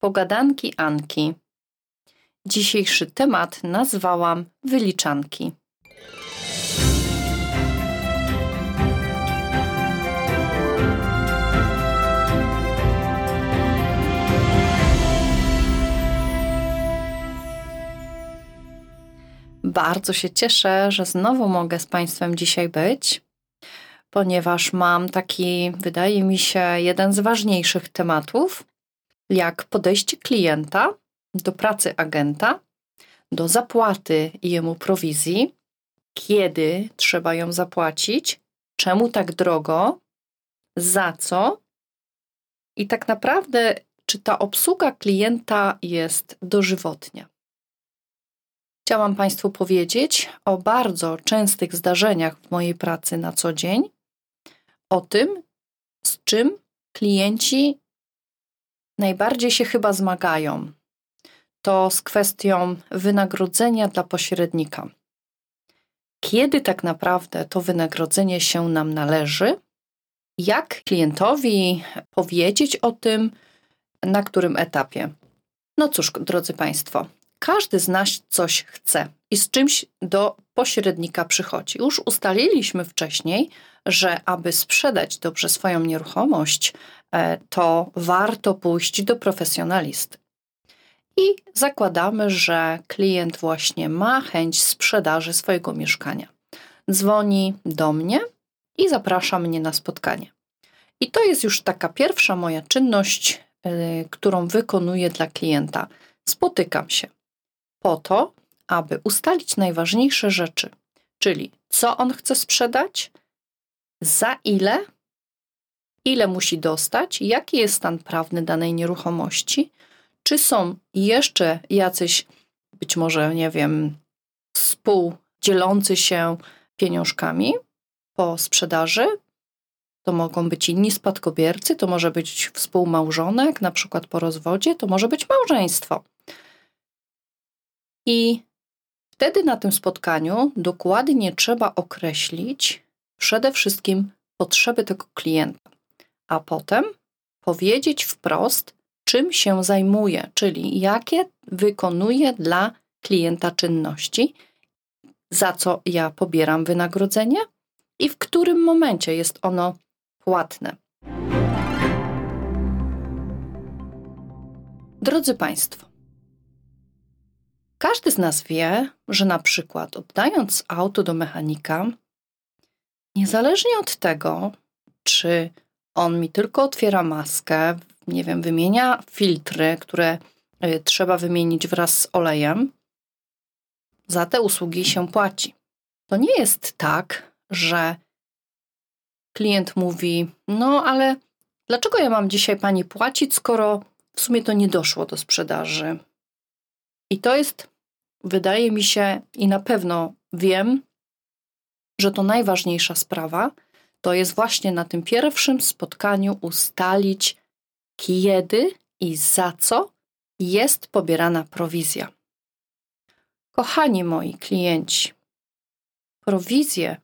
Pogadanki Anki. Dzisiejszy temat nazwałam wyliczanki. Bardzo się cieszę, że znowu mogę z Państwem dzisiaj być, ponieważ mam taki, wydaje mi się, jeden z ważniejszych tematów, jak podejście klienta do pracy agenta, do zapłaty jemu prowizji, kiedy trzeba ją zapłacić, czemu tak drogo, za co i tak naprawdę, czy ta obsługa klienta jest dożywotnia. Chciałam Państwu powiedzieć o bardzo częstych zdarzeniach w mojej pracy na co dzień, o tym, z czym klienci najbardziej się chyba zmagają. To z kwestią wynagrodzenia dla pośrednika. Kiedy tak naprawdę to wynagrodzenie się nam należy? Jak klientowi powiedzieć o tym, na którym etapie? No cóż, drodzy Państwo, każdy z nas coś chce i z czymś do pośrednika przychodzi. Już ustaliliśmy wcześniej, że aby sprzedać dobrze swoją nieruchomość, to warto pójść do profesjonalisty. I zakładamy, że klient właśnie ma chęć sprzedaży swojego mieszkania. Dzwoni do mnie i zaprasza mnie na spotkanie. I to jest już taka pierwsza moja czynność, yy, którą wykonuję dla klienta. Spotykam się po to, aby ustalić najważniejsze rzeczy, czyli co on chce sprzedać, za ile, ile musi dostać, jaki jest stan prawny danej nieruchomości, czy są jeszcze jacyś, być może, nie wiem, współdzielący się pieniążkami po sprzedaży. To mogą być inni spadkobiercy, to może być współmałżonek, na przykład po rozwodzie, to może być małżeństwo. I wtedy na tym spotkaniu dokładnie trzeba określić przede wszystkim potrzeby tego klienta, a potem powiedzieć wprost, czym się zajmuje, czyli jakie wykonuje dla klienta czynności, za co ja pobieram wynagrodzenie i w którym momencie jest ono płatne. Drodzy Państwo, każdy z nas wie, że na przykład oddając auto do mechanika, niezależnie od tego, czy on mi tylko otwiera maskę, nie wiem, wymienia filtry, które y, trzeba wymienić wraz z olejem, za te usługi się płaci. To nie jest tak, że klient mówi: No, ale dlaczego ja mam dzisiaj pani płacić, skoro w sumie to nie doszło do sprzedaży? I to jest, wydaje mi się, i na pewno wiem, że to najważniejsza sprawa, to jest właśnie na tym pierwszym spotkaniu ustalić, kiedy i za co jest pobierana prowizja. Kochani moi klienci, prowizję,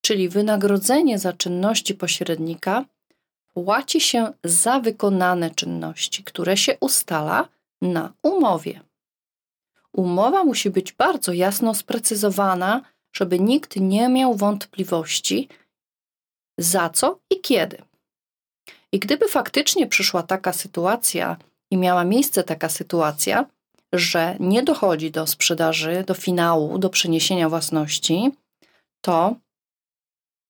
czyli wynagrodzenie za czynności pośrednika, płaci się za wykonane czynności, które się ustala na umowie. Umowa musi być bardzo jasno sprecyzowana, żeby nikt nie miał wątpliwości, za co i kiedy. I gdyby faktycznie przyszła taka sytuacja i miała miejsce taka sytuacja, że nie dochodzi do sprzedaży, do finału, do przeniesienia własności, to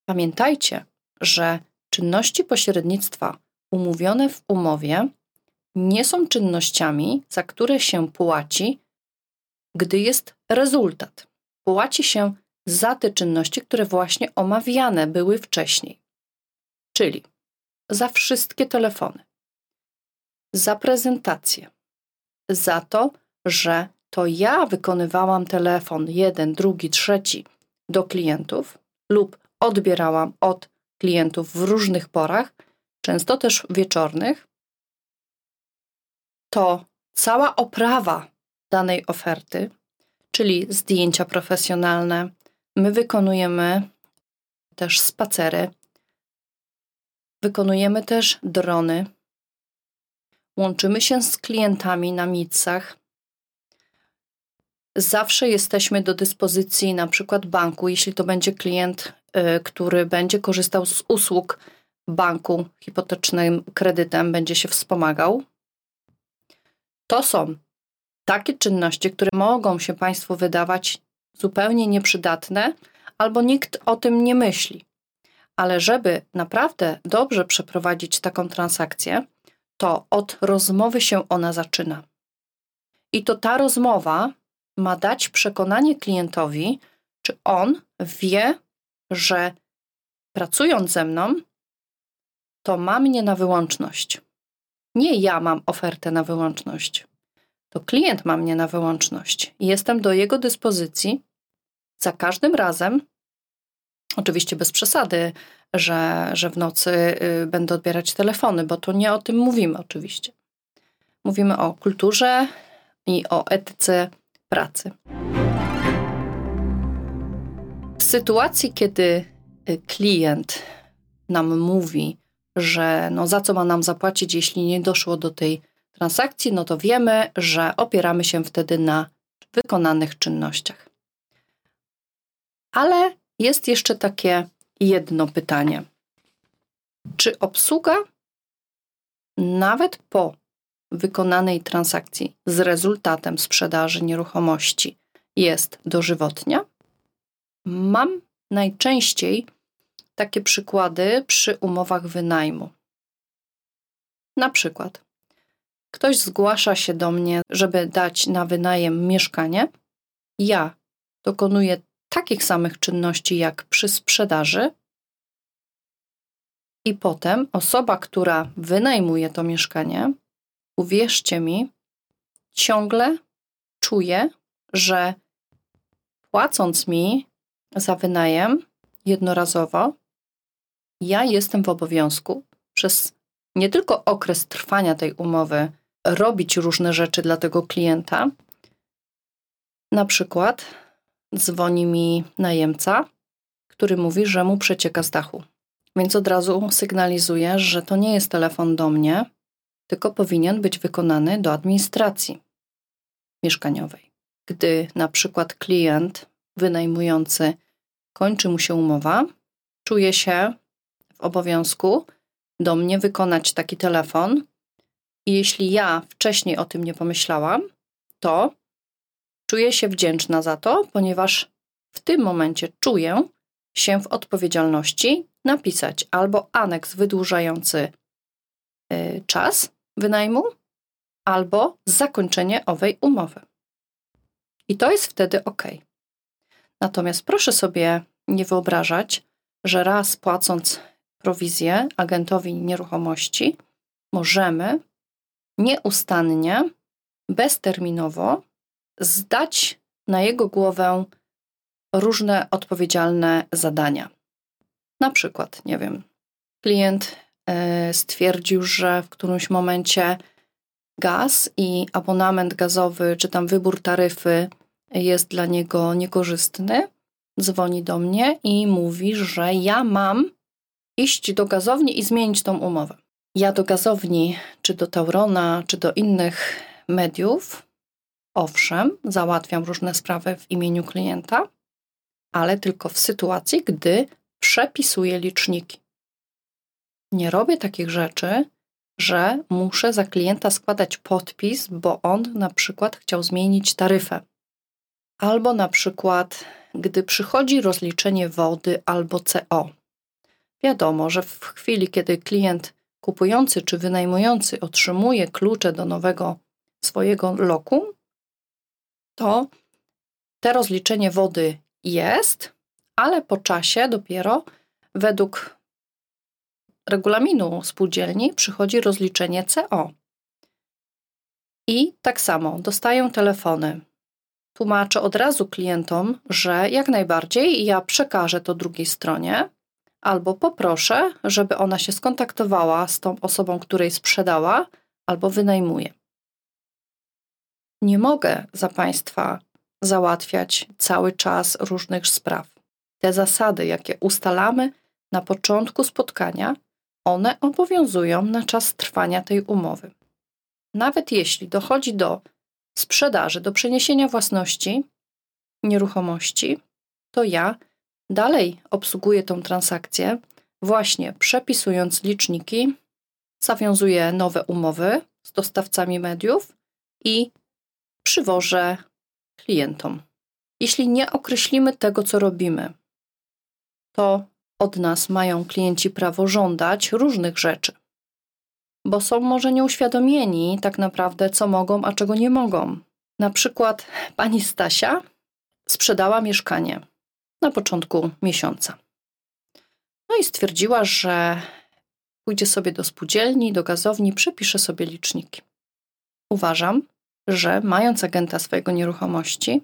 pamiętajcie, że czynności pośrednictwa umówione w umowie nie są czynnościami, za które się płaci, gdy jest rezultat. Płaci się za te czynności, które właśnie omawiane były wcześniej. Czyli za wszystkie telefony, za prezentację, za to, że to ja wykonywałam telefon jeden, drugi, trzeci do klientów lub odbierałam od klientów w różnych porach, często też wieczornych, to cała oprawa danej oferty, czyli zdjęcia profesjonalne, my wykonujemy też spacery, Wykonujemy też drony. łączymy się z klientami na mitsach. Zawsze jesteśmy do dyspozycji na przykład banku, jeśli to będzie klient, y, który będzie korzystał z usług banku hipotecznym kredytem, będzie się wspomagał. To są takie czynności, które mogą się Państwu wydawać zupełnie nieprzydatne, albo nikt o tym nie myśli. Ale żeby naprawdę dobrze przeprowadzić taką transakcję, to od rozmowy się ona zaczyna. I to ta rozmowa ma dać przekonanie klientowi, czy on wie, że pracując ze mną, to ma mnie na wyłączność. Nie ja mam ofertę na wyłączność. To klient ma mnie na wyłączność jestem do jego dyspozycji za każdym razem, oczywiście bez przesady, że, że w nocy y, będę odbierać telefony, bo to nie o tym mówimy oczywiście. Mówimy o kulturze i o etyce pracy. W sytuacji, kiedy y, klient nam mówi, że no za co ma nam zapłacić, jeśli nie doszło do tej transakcji, no to wiemy, że opieramy się wtedy na wykonanych czynnościach. Ale jest jeszcze takie jedno pytanie. Czy obsługa nawet po wykonanej transakcji z rezultatem sprzedaży nieruchomości jest dożywotnia? Mam najczęściej takie przykłady przy umowach wynajmu. Na przykład, ktoś zgłasza się do mnie, żeby dać na wynajem mieszkanie. Ja dokonuję takich samych czynności jak przy sprzedaży, i potem osoba, która wynajmuje to mieszkanie, uwierzcie mi, ciągle czuje, że płacąc mi za wynajem jednorazowo, ja jestem w obowiązku przez nie tylko okres trwania tej umowy robić różne rzeczy dla tego klienta. Na przykład dzwoni mi najemca, który mówi, że mu przecieka z dachu. Więc od razu sygnalizuję, że to nie jest telefon do mnie, tylko powinien być wykonany do administracji mieszkaniowej. Gdy na przykład klient wynajmujący kończy mu się umowa, czuje się w obowiązku do mnie wykonać taki telefon. I jeśli ja wcześniej o tym nie pomyślałam, to czuję się wdzięczna za to, ponieważ w tym momencie czuję się w odpowiedzialności napisać albo aneks wydłużający y, czas wynajmu, albo zakończenie owej umowy. I to jest wtedy ok. Natomiast proszę sobie nie wyobrażać, że raz płacąc prowizję agentowi nieruchomości, możemy nieustannie, bezterminowo zdać na jego głowę różne odpowiedzialne zadania. Na przykład, nie wiem, klient e, stwierdził, że w którymś momencie gaz i abonament gazowy, czy tam wybór taryfy jest dla niego niekorzystny, dzwoni do mnie i mówi, że ja mam iść do gazowni i zmienić tą umowę. Ja do gazowni, czy do Taurona, czy do innych mediów, owszem, załatwiam różne sprawy w imieniu klienta, ale tylko w sytuacji, gdy przepisuję liczniki. Nie robię takich rzeczy, że muszę za klienta składać podpis, bo on na przykład chciał zmienić taryfę. Albo na przykład, gdy przychodzi rozliczenie wody albo CO. Wiadomo, że w chwili, kiedy klient kupujący czy wynajmujący otrzymuje klucze do nowego swojego lokum, to te rozliczenie wody jest, ale po czasie dopiero według regulaminu spółdzielni przychodzi rozliczenie CO. I tak samo dostaję telefony. Tłumaczę od razu klientom, że jak najbardziej ja przekażę to drugiej stronie, albo poproszę, żeby ona się skontaktowała z tą osobą, której sprzedała, albo wynajmuje. Nie mogę za Państwa załatwiać cały czas różnych spraw. Te zasady, jakie ustalamy na początku spotkania, one obowiązują na czas trwania tej umowy. nawet jeśli dochodzi do sprzedaży, do przeniesienia własności nieruchomości, to ja dalej obsługuję tą transakcję, właśnie przepisując liczniki, zawiązuję nowe umowy z dostawcami mediów i przywożę klientom. Jeśli nie określimy tego, co robimy, to od nas mają klienci prawo żądać różnych rzeczy, bo są może nieuświadomieni tak naprawdę, co mogą, a czego nie mogą. Na przykład pani Stasia sprzedała mieszkanie na początku miesiąca. No i stwierdziła, że pójdzie sobie do spółdzielni, do gazowni, przepisze sobie liczniki. Uważam, że mając agenta swojego nieruchomości,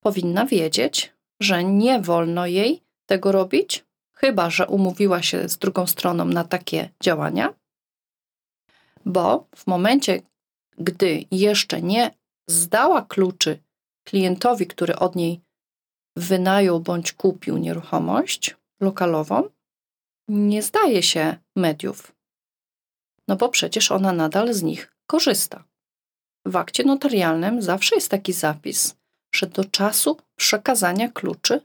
powinna wiedzieć, że nie wolno jej tego robić, chyba że umówiła się z drugą stroną na takie działania, bo w momencie, gdy jeszcze nie zdała kluczy klientowi, który od niej wynajął bądź kupił nieruchomość lokalową, nie zdaje się mediów. No bo przecież ona nadal z nich korzysta. W akcie notarialnym zawsze jest taki zapis, że do czasu przekazania kluczy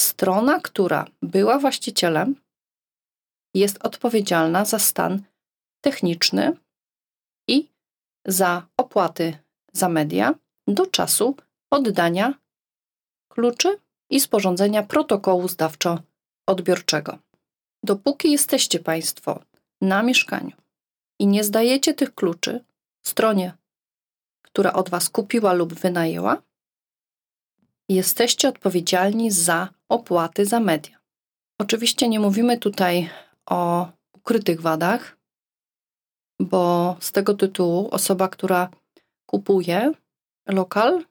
strona, która była właścicielem, jest odpowiedzialna za stan techniczny i za opłaty za media do czasu oddania kluczy i sporządzenia protokołu zdawczo-odbiorczego. Dopóki jesteście Państwo na mieszkaniu i nie zdajecie tych kluczy stronie, która od Was kupiła lub wynajęła, jesteście odpowiedzialni za opłaty za media. Oczywiście nie mówimy tutaj o ukrytych wadach, bo z tego tytułu osoba, która kupuje lokal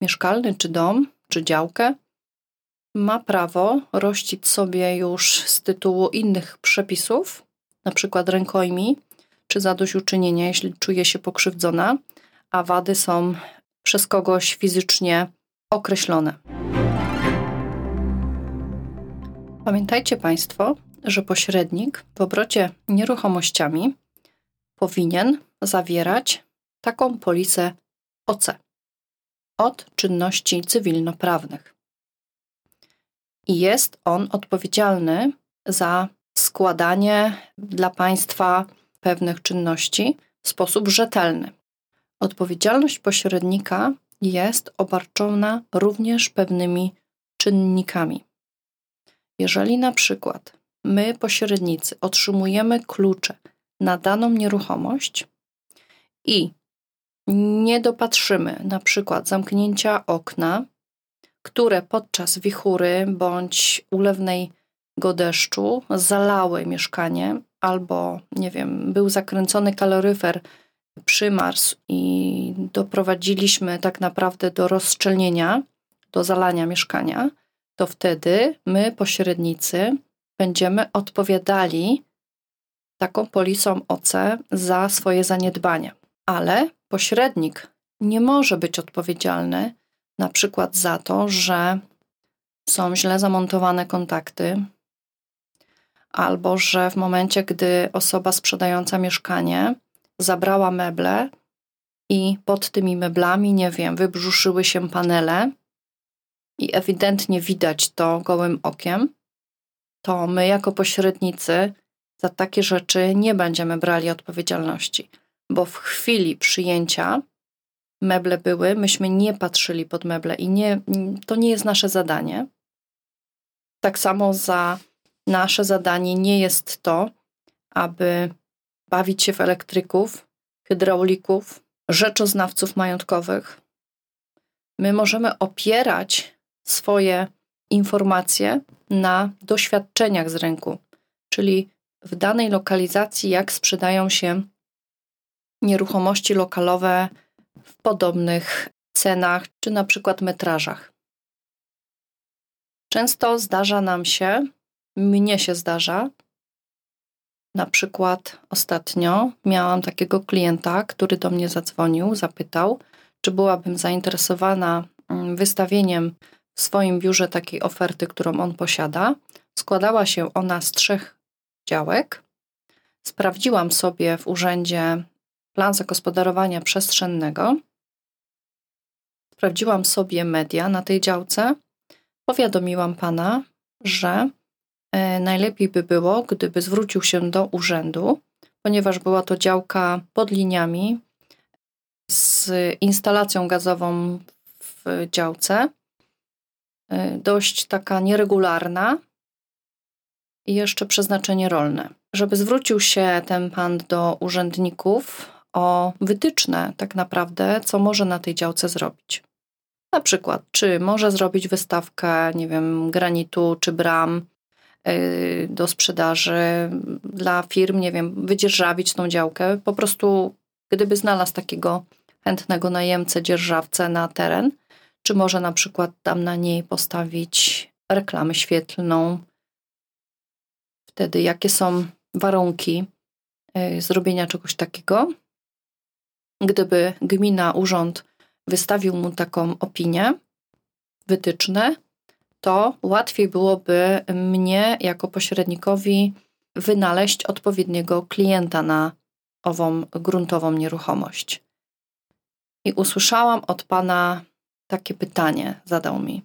mieszkalny, czy dom, czy działkę, ma prawo rościć sobie już z tytułu innych przepisów, na przykład rękojmi, czy zadośćuczynienia, jeśli czuje się pokrzywdzona, a wady są przez kogoś fizycznie określone. Pamiętajcie Państwo, że pośrednik w obrocie nieruchomościami powinien zawierać taką polisę OC od czynności cywilnoprawnych. I jest on odpowiedzialny za składanie dla państwa pewnych czynności w sposób rzetelny. Odpowiedzialność pośrednika jest obarczona również pewnymi czynnikami. Jeżeli na przykład my, pośrednicy, otrzymujemy klucze na daną nieruchomość i nie dopatrzymy na przykład zamknięcia okna, które podczas wichury bądź ulewnego deszczu zalały mieszkanie, albo nie wiem, był zakręcony kaloryfer, przymarzł i doprowadziliśmy tak naprawdę do rozszczelnienia, do zalania mieszkania, to wtedy my, pośrednicy, będziemy odpowiadali taką polisą OC za swoje zaniedbania. Ale pośrednik nie może być odpowiedzialny na przykład za to, że są źle zamontowane kontakty, albo że w momencie, gdy osoba sprzedająca mieszkanie zabrała meble i pod tymi meblami, nie wiem, wybrzuszyły się panele i ewidentnie widać to gołym okiem, to my jako pośrednicy za takie rzeczy nie będziemy brali odpowiedzialności, bo w chwili przyjęcia meble były, myśmy nie patrzyli pod meble i nie, to nie jest nasze zadanie. Tak samo za nasze zadanie nie jest to, aby bawić się w elektryków, hydraulików, rzeczoznawców majątkowych. My możemy opierać swoje informacje na doświadczeniach z rynku, czyli w danej lokalizacji, jak sprzedają się nieruchomości lokalowe w podobnych cenach, czy na przykład metrażach. Często zdarza nam się, mnie się zdarza, na przykład ostatnio miałam takiego klienta, który do mnie zadzwonił, zapytał, czy byłabym zainteresowana mm, wystawieniem w swoim biurze takiej oferty, którą on posiada. Składała się ona z trzech działek. Sprawdziłam sobie w urzędzie plan zagospodarowania przestrzennego. Sprawdziłam sobie media na tej działce. Powiadomiłam pana, że najlepiej by było, gdyby zwrócił się do urzędu, ponieważ była to działka pod liniami z instalacją gazową w działce, e, dość taka nieregularna i jeszcze przeznaczenie rolne. Żeby zwrócił się ten pan do urzędników o wytyczne, tak naprawdę, co może na tej działce zrobić. Na przykład, czy może zrobić wystawkę, nie wiem, granitu czy bram do sprzedaży dla firm, nie wiem, wydzierżawić tą działkę. Po prostu, gdyby znalazł takiego chętnego najemcę, dzierżawcę na teren, czy może na przykład tam na niej postawić reklamę świetlną. Wtedy jakie są warunki yy, zrobienia czegoś takiego? Gdyby gmina, urząd wystawił mu taką opinię, wytyczne, to łatwiej byłoby mnie jako pośrednikowi wynaleźć odpowiedniego klienta na ową gruntową nieruchomość. I usłyszałam od pana takie pytanie, zadał mi.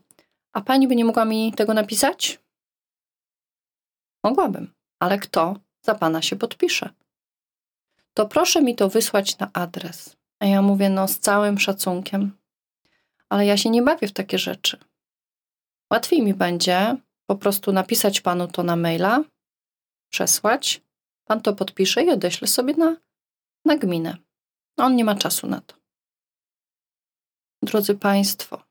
A pani by nie mogła mi tego napisać? Mogłabym, ale kto za pana się podpisze? To proszę mi to wysłać na adres. A ja mówię, no z całym szacunkiem, ale ja się nie bawię w takie rzeczy. Łatwiej mi będzie po prostu napisać panu to na maila, przesłać, pan to podpisze i odeślę sobie na, na gminę. On nie ma czasu na to. Drodzy Państwo,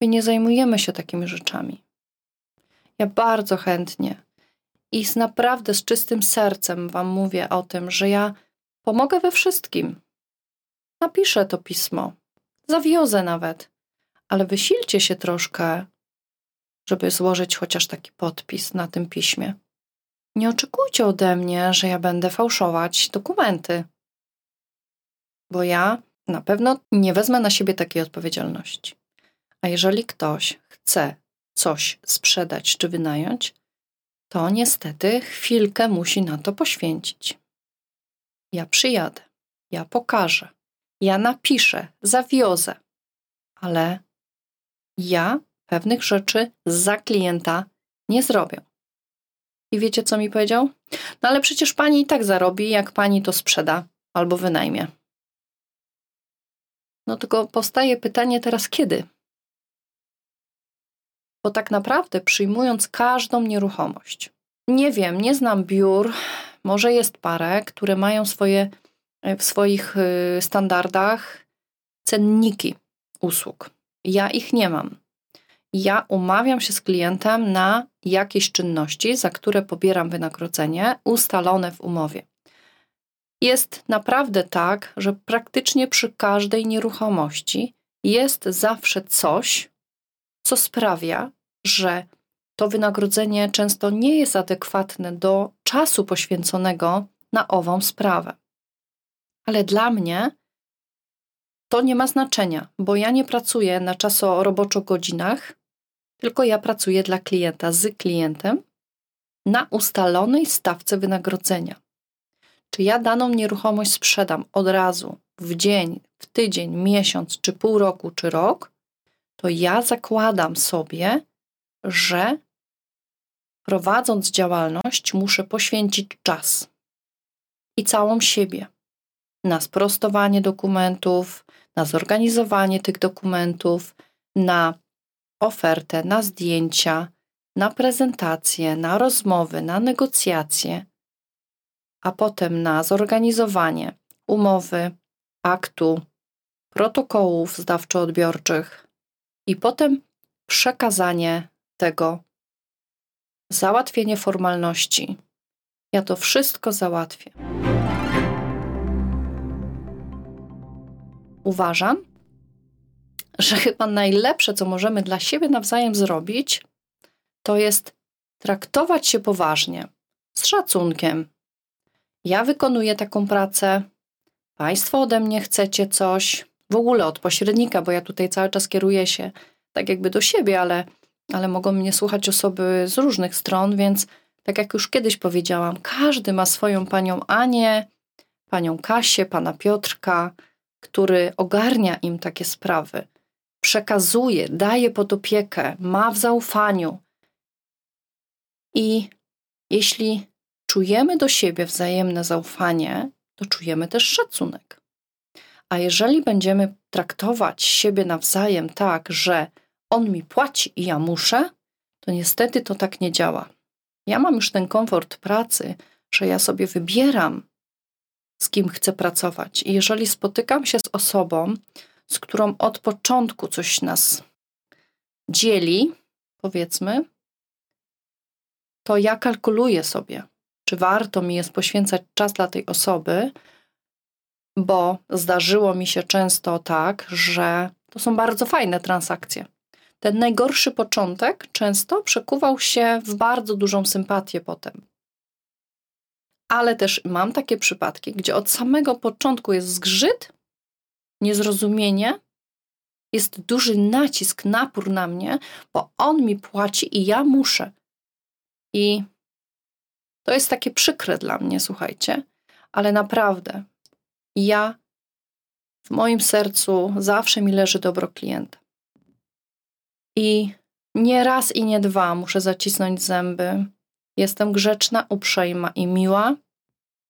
my nie zajmujemy się takimi rzeczami. Ja bardzo chętnie i z naprawdę z czystym sercem Wam mówię o tym, że ja Pomogę we wszystkim. Napiszę to pismo. Zawiozę nawet. Ale wysilcie się troszkę, żeby złożyć chociaż taki podpis na tym piśmie. Nie oczekujcie ode mnie, że ja będę fałszować dokumenty, bo ja na pewno nie wezmę na siebie takiej odpowiedzialności. A jeżeli ktoś chce coś sprzedać czy wynająć, to niestety chwilkę musi na to poświęcić. Ja przyjadę, ja pokażę, ja napiszę, zawiozę, ale ja pewnych rzeczy za klienta nie zrobię. I wiecie, co mi powiedział? No ale przecież pani i tak zarobi, jak pani to sprzeda albo wynajmie. No tylko powstaje pytanie teraz kiedy? Bo tak naprawdę przyjmując każdą nieruchomość, nie wiem, nie znam biur, może jest parę, które mają swoje, e, w swoich e, standardach cenniki usług. Ja ich nie mam. Ja umawiam się z klientem na jakieś czynności, za które pobieram wynagrodzenie ustalone w umowie. Jest naprawdę tak, że praktycznie przy każdej nieruchomości jest zawsze coś, co sprawia, że to wynagrodzenie często nie jest adekwatne do czasu poświęconego na ową sprawę. Ale dla mnie to nie ma znaczenia, bo ja nie pracuję na czasoroboczo godzinach, tylko ja pracuję dla klienta, z klientem na ustalonej stawce wynagrodzenia. Czy ja daną nieruchomość sprzedam od razu, w dzień, w tydzień, miesiąc, czy pół roku, czy rok, to ja zakładam sobie, że prowadząc działalność, muszę poświęcić czas i całą siebie na sprostowanie dokumentów, na zorganizowanie tych dokumentów, na ofertę, na zdjęcia, na prezentacje, na rozmowy, na negocjacje, a potem na zorganizowanie umowy, aktu, protokołów zdawczo-odbiorczych i potem przekazanie tego załatwienie formalności. Ja to wszystko załatwię. Uważam, że chyba najlepsze, co możemy dla siebie nawzajem zrobić, to jest traktować się poważnie, z szacunkiem. Ja wykonuję taką pracę, Państwo ode mnie chcecie coś, w ogóle od pośrednika, bo ja tutaj cały czas kieruję się tak jakby do siebie, ale ale mogą mnie słuchać osoby z różnych stron, więc tak jak już kiedyś powiedziałam, każdy ma swoją panią Anię, panią Kasię, pana Piotrka, który ogarnia im takie sprawy, przekazuje, daje pod opiekę, ma w zaufaniu. I jeśli czujemy do siebie wzajemne zaufanie, to czujemy też szacunek. A jeżeli będziemy traktować siebie nawzajem tak, że on mi płaci i ja muszę, to niestety to tak nie działa. Ja mam już ten komfort pracy, że ja sobie wybieram, z kim chcę pracować. I jeżeli spotykam się z osobą, z którą od początku coś nas dzieli, powiedzmy, to ja kalkuluję sobie, czy warto mi jest poświęcać czas dla tej osoby, bo zdarzyło mi się często tak, że to są bardzo fajne transakcje. Ten najgorszy początek często przekuwał się w bardzo dużą sympatię potem. Ale też mam takie przypadki, gdzie od samego początku jest zgrzyt, niezrozumienie, jest duży nacisk, napór na mnie, bo on mi płaci i ja muszę. I to jest takie przykre dla mnie, słuchajcie, ale naprawdę ja w moim sercu zawsze mi leży dobro klienta. I nie raz i nie dwa muszę zacisnąć zęby. Jestem grzeczna, uprzejma i miła.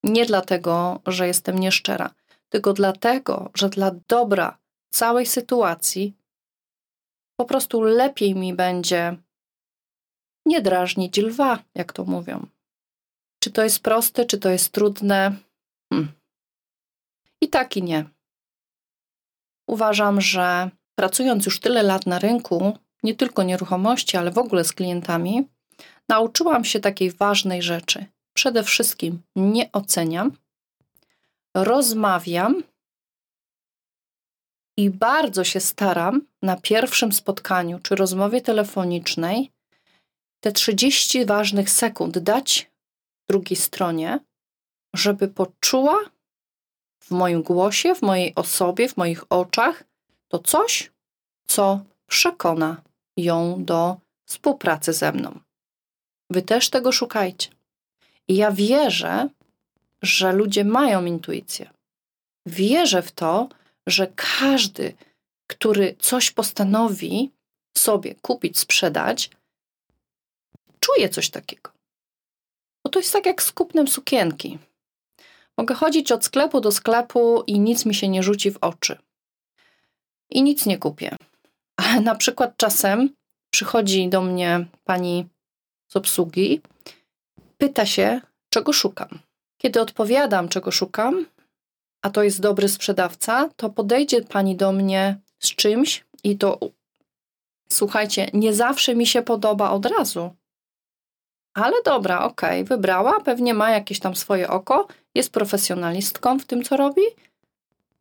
Nie dlatego, że jestem nieszczera, tylko dlatego, że dla dobra całej sytuacji po prostu lepiej mi będzie nie drażnić lwa, jak to mówią. Czy to jest proste, czy to jest trudne? Hmm. I tak i nie. Uważam, że pracując już tyle lat na rynku, nie tylko nieruchomości, ale w ogóle z klientami, nauczyłam się takiej ważnej rzeczy. Przede wszystkim nie oceniam, rozmawiam i bardzo się staram na pierwszym spotkaniu czy rozmowie telefonicznej te 30 ważnych sekund dać drugiej stronie, żeby poczuła w moim głosie, w mojej osobie, w moich oczach to coś, co przekona ją do współpracy ze mną. Wy też tego szukajcie. I ja wierzę, że ludzie mają intuicję. Wierzę w to, że każdy, który coś postanowi sobie kupić, sprzedać, czuje coś takiego. Bo to jest tak jak z kupnem sukienki. Mogę chodzić od sklepu do sklepu i nic mi się nie rzuci w oczy. I nic nie kupię. Ale na przykład czasem przychodzi do mnie pani z obsługi, pyta się, czego szukam. Kiedy odpowiadam, czego szukam, a to jest dobry sprzedawca, to podejdzie pani do mnie z czymś i to, słuchajcie, nie zawsze mi się podoba od razu. Ale dobra, okej, okay, wybrała, pewnie ma jakieś tam swoje oko, jest profesjonalistką w tym, co robi.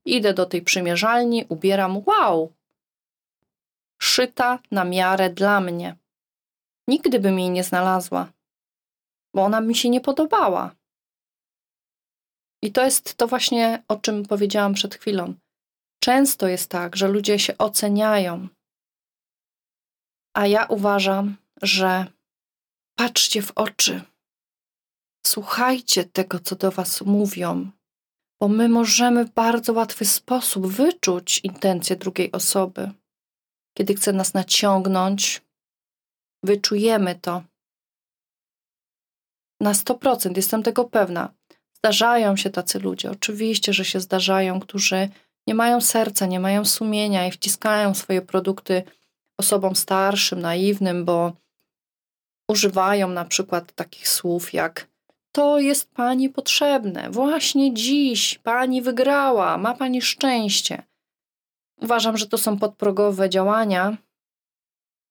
Idę do tej przymierzalni, ubieram, wow, szyta na miarę dla mnie. Nigdy bym jej nie znalazła, bo ona mi się nie podobała. I to jest to właśnie, o czym powiedziałam przed chwilą. Często jest tak, że ludzie się oceniają, a ja uważam, że patrzcie w oczy, słuchajcie tego, co do Was mówią, bo my możemy w bardzo łatwy sposób wyczuć intencje drugiej osoby. Kiedy chce nas naciągnąć, wyczujemy to. Na 100% jestem tego pewna. Zdarzają się tacy ludzie, oczywiście, że się zdarzają, którzy nie mają serca, nie mają sumienia i wciskają swoje produkty osobom starszym, naiwnym, bo używają na przykład takich słów jak to jest pani potrzebne, właśnie dziś pani wygrała, ma pani szczęście. Uważam, że to są podprogowe działania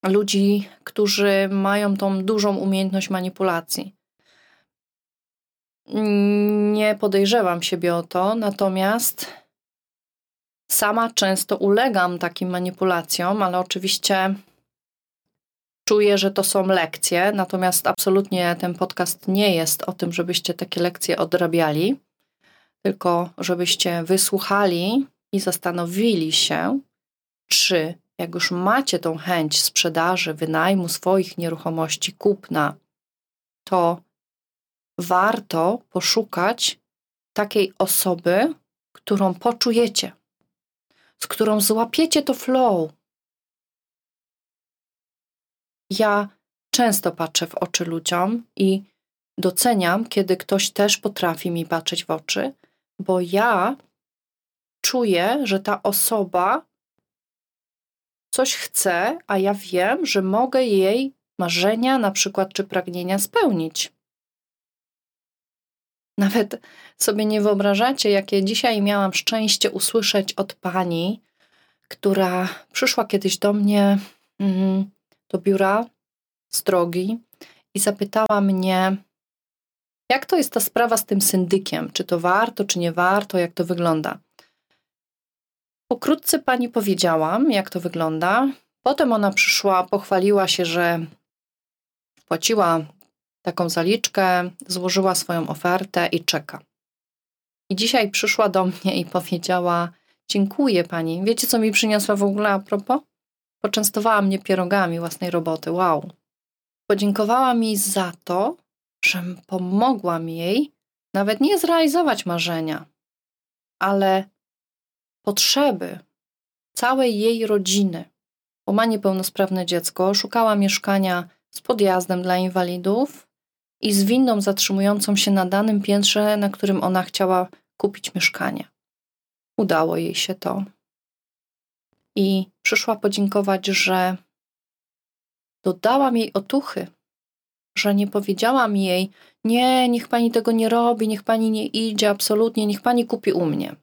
ludzi, którzy mają tą dużą umiejętność manipulacji. Nie podejrzewam siebie o to, natomiast sama często ulegam takim manipulacjom, ale oczywiście czuję, że to są lekcje, natomiast absolutnie ten podcast nie jest o tym, żebyście takie lekcje odrabiali, tylko żebyście wysłuchali i zastanowili się, czy jak już macie tą chęć sprzedaży, wynajmu swoich nieruchomości, kupna, to warto poszukać takiej osoby, którą poczujecie, z którą złapiecie to flow. Ja często patrzę w oczy ludziom i doceniam, kiedy ktoś też potrafi mi patrzeć w oczy, bo ja czuję, że ta osoba coś chce, a ja wiem, że mogę jej marzenia, na przykład, czy pragnienia spełnić. Nawet sobie nie wyobrażacie, jakie dzisiaj miałam szczęście usłyszeć od pani, która przyszła kiedyś do mnie mm, do biura z drogi i zapytała mnie, jak to jest ta sprawa z tym syndykiem? Czy to warto, czy nie warto? Jak to wygląda? Pokrótce pani powiedziałam, jak to wygląda. Potem ona przyszła, pochwaliła się, że płaciła taką zaliczkę, złożyła swoją ofertę i czeka. I dzisiaj przyszła do mnie i powiedziała: Dziękuję pani. Wiecie, co mi przyniosła w ogóle a propos? Poczęstowała mnie pierogami własnej roboty. Wow. Podziękowała mi za to, że pomogłam jej nawet nie zrealizować marzenia, ale potrzeby całej jej rodziny, bo ma niepełnosprawne dziecko, szukała mieszkania z podjazdem dla inwalidów i z windą zatrzymującą się na danym piętrze, na którym ona chciała kupić mieszkanie. Udało jej się to. I przyszła podziękować, że dodałam jej otuchy, że nie powiedziałam jej: Nie, niech pani tego nie robi, niech pani nie idzie, absolutnie, niech pani kupi u mnie.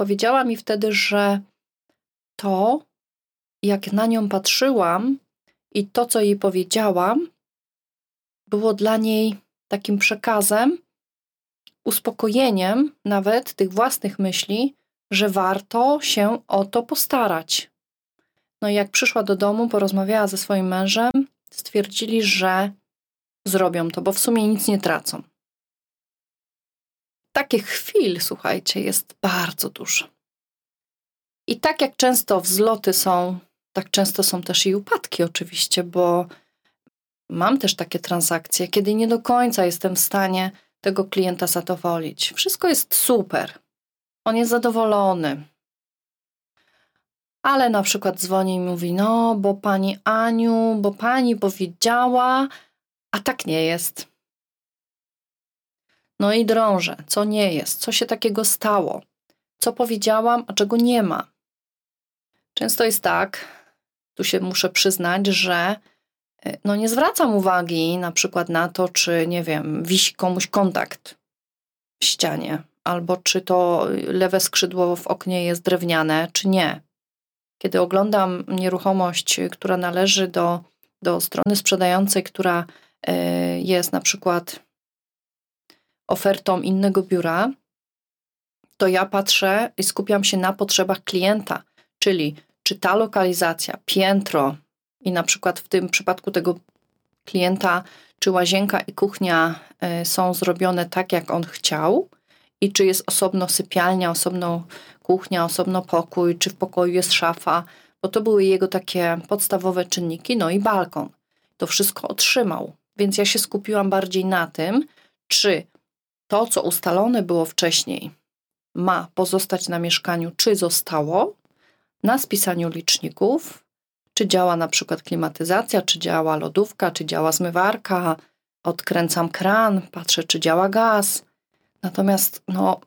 Powiedziała mi wtedy, że to, jak na nią patrzyłam i to, co jej powiedziałam, było dla niej takim przekazem, uspokojeniem nawet tych własnych myśli, że warto się o to postarać. No i jak przyszła do domu, porozmawiała ze swoim mężem, stwierdzili, że zrobią to, bo w sumie nic nie tracą. Takich chwil, słuchajcie, jest bardzo dużo. I tak jak często wzloty są, tak często są też i upadki, oczywiście, bo mam też takie transakcje, kiedy nie do końca jestem w stanie tego klienta zadowolić. Wszystko jest super. On jest zadowolony. Ale na przykład dzwoni i mówi: No, bo pani Aniu, bo pani powiedziała, a tak nie jest. No i drążę, co nie jest, co się takiego stało, co powiedziałam, a czego nie ma. Często jest tak, tu się muszę przyznać, że e, no nie zwracam uwagi na przykład na to, czy nie wiem, wisi komuś kontakt w ścianie, albo czy to lewe skrzydło w oknie jest drewniane, czy nie. Kiedy oglądam nieruchomość, która należy do, do strony sprzedającej, która e, jest na przykład ofertą innego biura, to ja patrzę i skupiam się na potrzebach klienta, czyli czy ta lokalizacja, piętro i na przykład w tym przypadku tego klienta, czy łazienka i kuchnia e, są zrobione tak, jak on chciał, i czy jest osobno sypialnia, osobno kuchnia, osobno pokój, czy w pokoju jest szafa, bo to były jego takie podstawowe czynniki, no i balkon. To wszystko otrzymał, więc ja się skupiłam bardziej na tym, czy to, co ustalone było wcześniej, ma pozostać na mieszkaniu, czy zostało, na spisaniu liczników, czy działa na przykład klimatyzacja, czy działa lodówka, czy działa zmywarka, odkręcam kran, patrzę, czy działa gaz. Natomiast, no,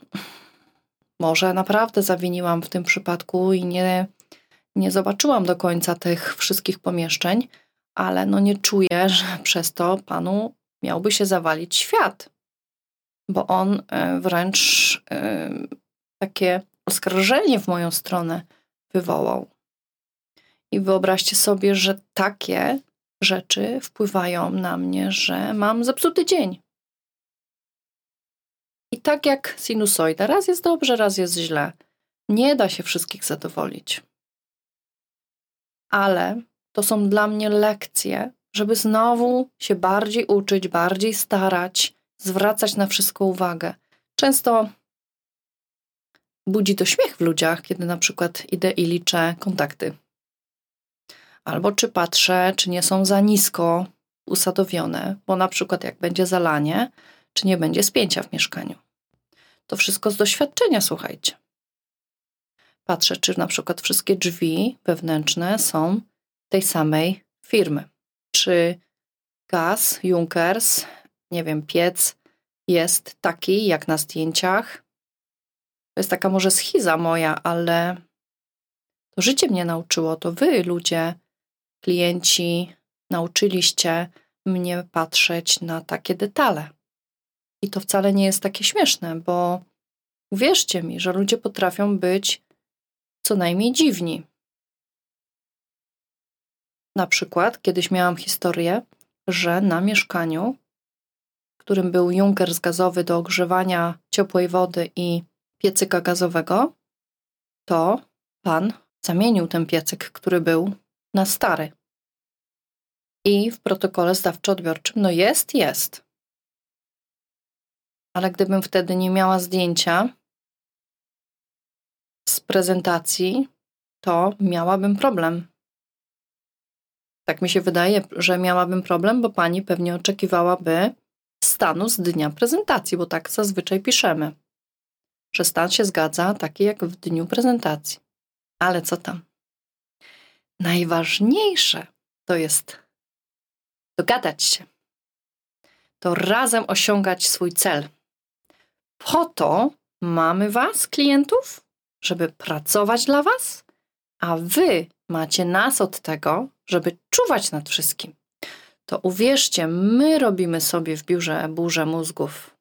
może naprawdę zawiniłam w tym przypadku i nie, nie zobaczyłam do końca tych wszystkich pomieszczeń, ale no nie czuję, że przez to panu miałby się zawalić świat bo on e, wręcz e, takie oskarżenie w moją stronę wywołał. I wyobraźcie sobie, że takie rzeczy wpływają na mnie, że mam zepsuty dzień. I tak jak sinusoida, raz jest dobrze, raz jest źle. Nie da się wszystkich zadowolić. Ale to są dla mnie lekcje, żeby znowu się bardziej uczyć, bardziej starać, zwracać na wszystko uwagę. Często budzi to śmiech w ludziach, kiedy na przykład idę i liczę kontakty. Albo czy patrzę, czy nie są za nisko usadowione, bo na przykład jak będzie zalanie, czy nie będzie spięcia w mieszkaniu. To wszystko z doświadczenia, słuchajcie. Patrzę, czy na przykład wszystkie drzwi wewnętrzne są tej samej firmy. Czy gaz, Junkers, nie wiem, piec jest taki jak na zdjęciach. To jest taka może schiza moja, ale to życie mnie nauczyło, to wy, ludzie, klienci, nauczyliście mnie patrzeć na takie detale. I to wcale nie jest takie śmieszne, bo uwierzcie mi, że ludzie potrafią być co najmniej dziwni. Na przykład kiedyś miałam historię, że na mieszkaniu, którym był junker gazowy do ogrzewania ciepłej wody i piecyka gazowego, to pan zamienił ten piecyk, który był, na stary. I w protokole zdawczo-odbiorczym, no jest, jest. Ale gdybym wtedy nie miała zdjęcia z prezentacji, to miałabym problem. Tak mi się wydaje, że miałabym problem, bo pani pewnie oczekiwałaby stanu z dnia prezentacji, bo tak zazwyczaj piszemy, że stan się zgadza taki jak w dniu prezentacji. Ale co tam? Najważniejsze to jest dogadać się, to razem osiągać swój cel. Po to mamy Was, klientów, żeby pracować dla Was, a Wy macie nas od tego, żeby czuwać nad wszystkim. To uwierzcie, my robimy sobie w biurze burzę mózgów.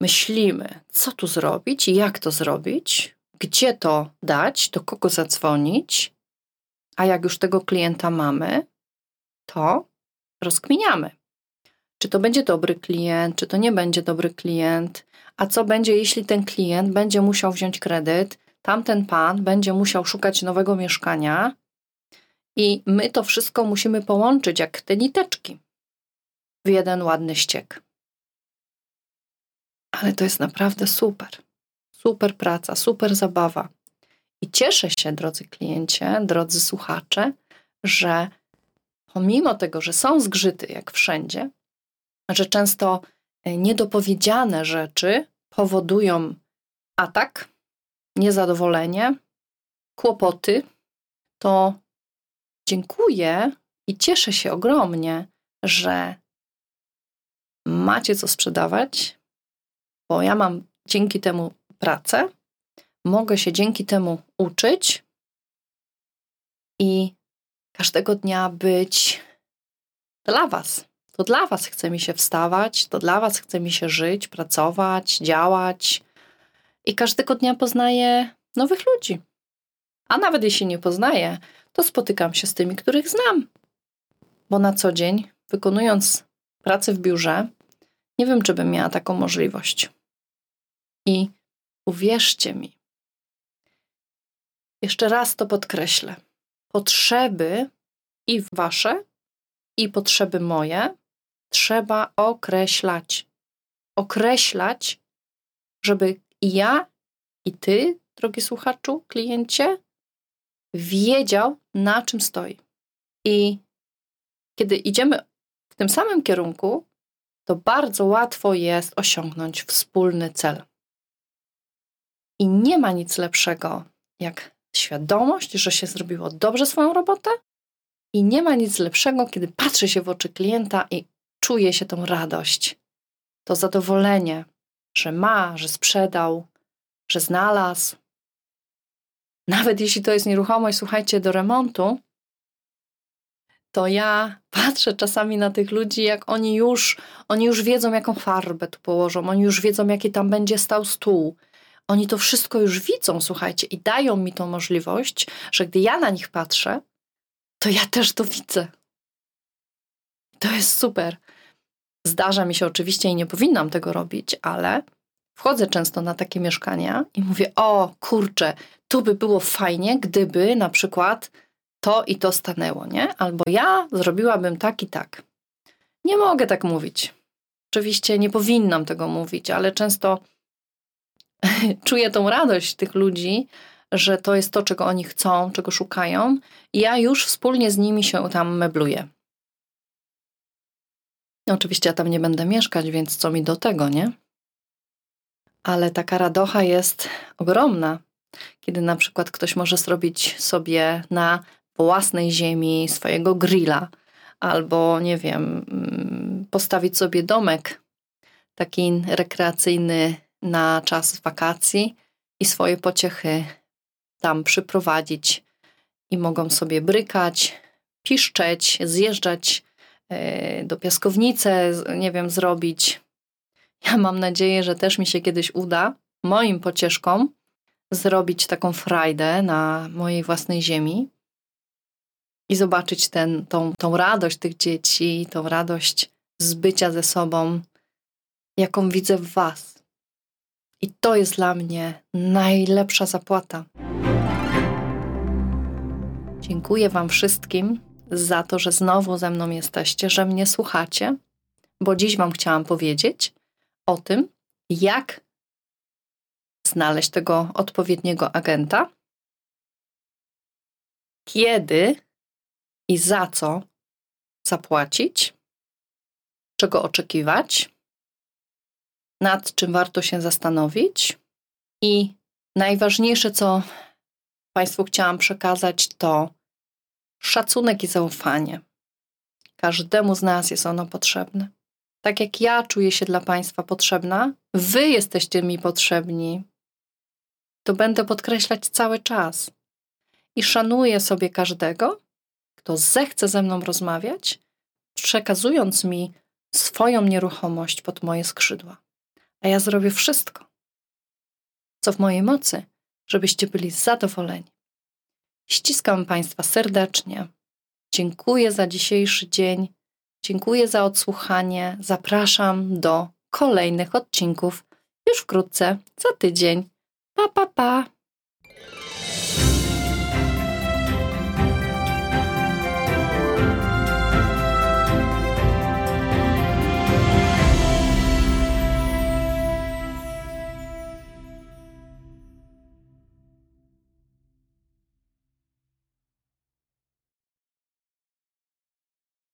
Myślimy, co tu zrobić jak to zrobić, gdzie to dać, do kogo zadzwonić, a jak już tego klienta mamy, to rozkminiamy. Czy to będzie dobry klient, czy to nie będzie dobry klient, a co będzie, jeśli ten klient będzie musiał wziąć kredyt, tamten pan będzie musiał szukać nowego mieszkania i my to wszystko musimy połączyć jak te niteczki w jeden ładny ściek. Ale to jest naprawdę super. Super praca, super zabawa. I cieszę się, drodzy kliencie, drodzy słuchacze, że pomimo tego, że są zgrzyty jak wszędzie, że często e, niedopowiedziane rzeczy powodują atak, niezadowolenie, kłopoty, to dziękuję i cieszę się ogromnie, że macie co sprzedawać, bo ja mam dzięki temu pracę, mogę się dzięki temu uczyć i każdego dnia być dla Was. To dla Was chce mi się wstawać, to dla Was chce mi się żyć, pracować, działać. I każdego dnia poznaję nowych ludzi. A nawet jeśli nie poznaję, to spotykam się z tymi, których znam. Bo na co dzień, wykonując pracę w biurze, nie wiem, czy bym miała taką możliwość. I uwierzcie mi, jeszcze raz to podkreślę. Potrzeby i wasze, i potrzeby moje trzeba określać. Określać, żeby i ja, i ty, drogi słuchaczu, kliencie, wiedział, na czym stoi. I kiedy idziemy w tym samym kierunku, to bardzo łatwo jest osiągnąć wspólny cel. I nie ma nic lepszego jak świadomość, że się zrobiło dobrze swoją robotę, i nie ma nic lepszego, kiedy patrzy się w oczy klienta i czuje się tą radość, to zadowolenie, że ma, że sprzedał, że znalazł. Nawet jeśli to jest nieruchomość, słuchajcie, do remontu, to ja patrzę czasami na tych ludzi, jak oni już, oni już wiedzą, jaką farbę tu położą, oni już wiedzą, jaki tam będzie stał stół. Oni to wszystko już widzą, słuchajcie, i dają mi tą możliwość, że gdy ja na nich patrzę, to ja też to widzę. To jest super. Zdarza mi się oczywiście i nie powinnam tego robić, ale wchodzę często na takie mieszkania i mówię: O kurczę, tu by było fajnie, gdyby na przykład to i to stanęło, nie? Albo ja zrobiłabym tak i tak. Nie mogę tak mówić. Oczywiście nie powinnam tego mówić, ale często czuję tą radość tych ludzi, że to jest to, czego oni chcą, czego szukają, i ja już wspólnie z nimi się tam mebluję. Oczywiście ja tam nie będę mieszkać, więc co mi do tego, nie? Ale taka radocha jest ogromna, kiedy na przykład ktoś może zrobić sobie na własnej ziemi swojego grilla, albo nie wiem, mm, postawić sobie domek taki rekreacyjny na czas wakacji i swoje pociechy tam przyprowadzić i mogą sobie brykać, piszczeć, zjeżdżać e, do piaskownicy, nie wiem, zrobić. Ja mam nadzieję, że też mi się kiedyś uda moim pocieszkom zrobić taką frajdę na mojej własnej ziemi i zobaczyć ten, tą, tą radość tych dzieci, tą radość z bycia ze sobą, jaką widzę w Was. I to jest dla mnie najlepsza zapłata. Dziękuję Wam wszystkim za to, że znowu ze mną jesteście, że mnie słuchacie, bo dziś Wam chciałam powiedzieć o tym, jak znaleźć tego odpowiedniego agenta, kiedy i za co zapłacić, czego oczekiwać, nad czym warto się zastanowić i najważniejsze, co Państwu chciałam przekazać, to szacunek i zaufanie. Każdemu z nas jest ono potrzebne. Tak jak ja czuję się dla Państwa potrzebna, Wy jesteście mi potrzebni. To będę podkreślać cały czas. I szanuję sobie każdego, kto zechce ze mną rozmawiać, przekazując mi swoją nieruchomość pod moje skrzydła. A ja zrobię wszystko, co w mojej mocy, żebyście byli zadowoleni. Ściskam Państwa serdecznie. Dziękuję za dzisiejszy dzień. Dziękuję za odsłuchanie. Zapraszam do kolejnych odcinków już wkrótce, za tydzień. Pa, pa, pa.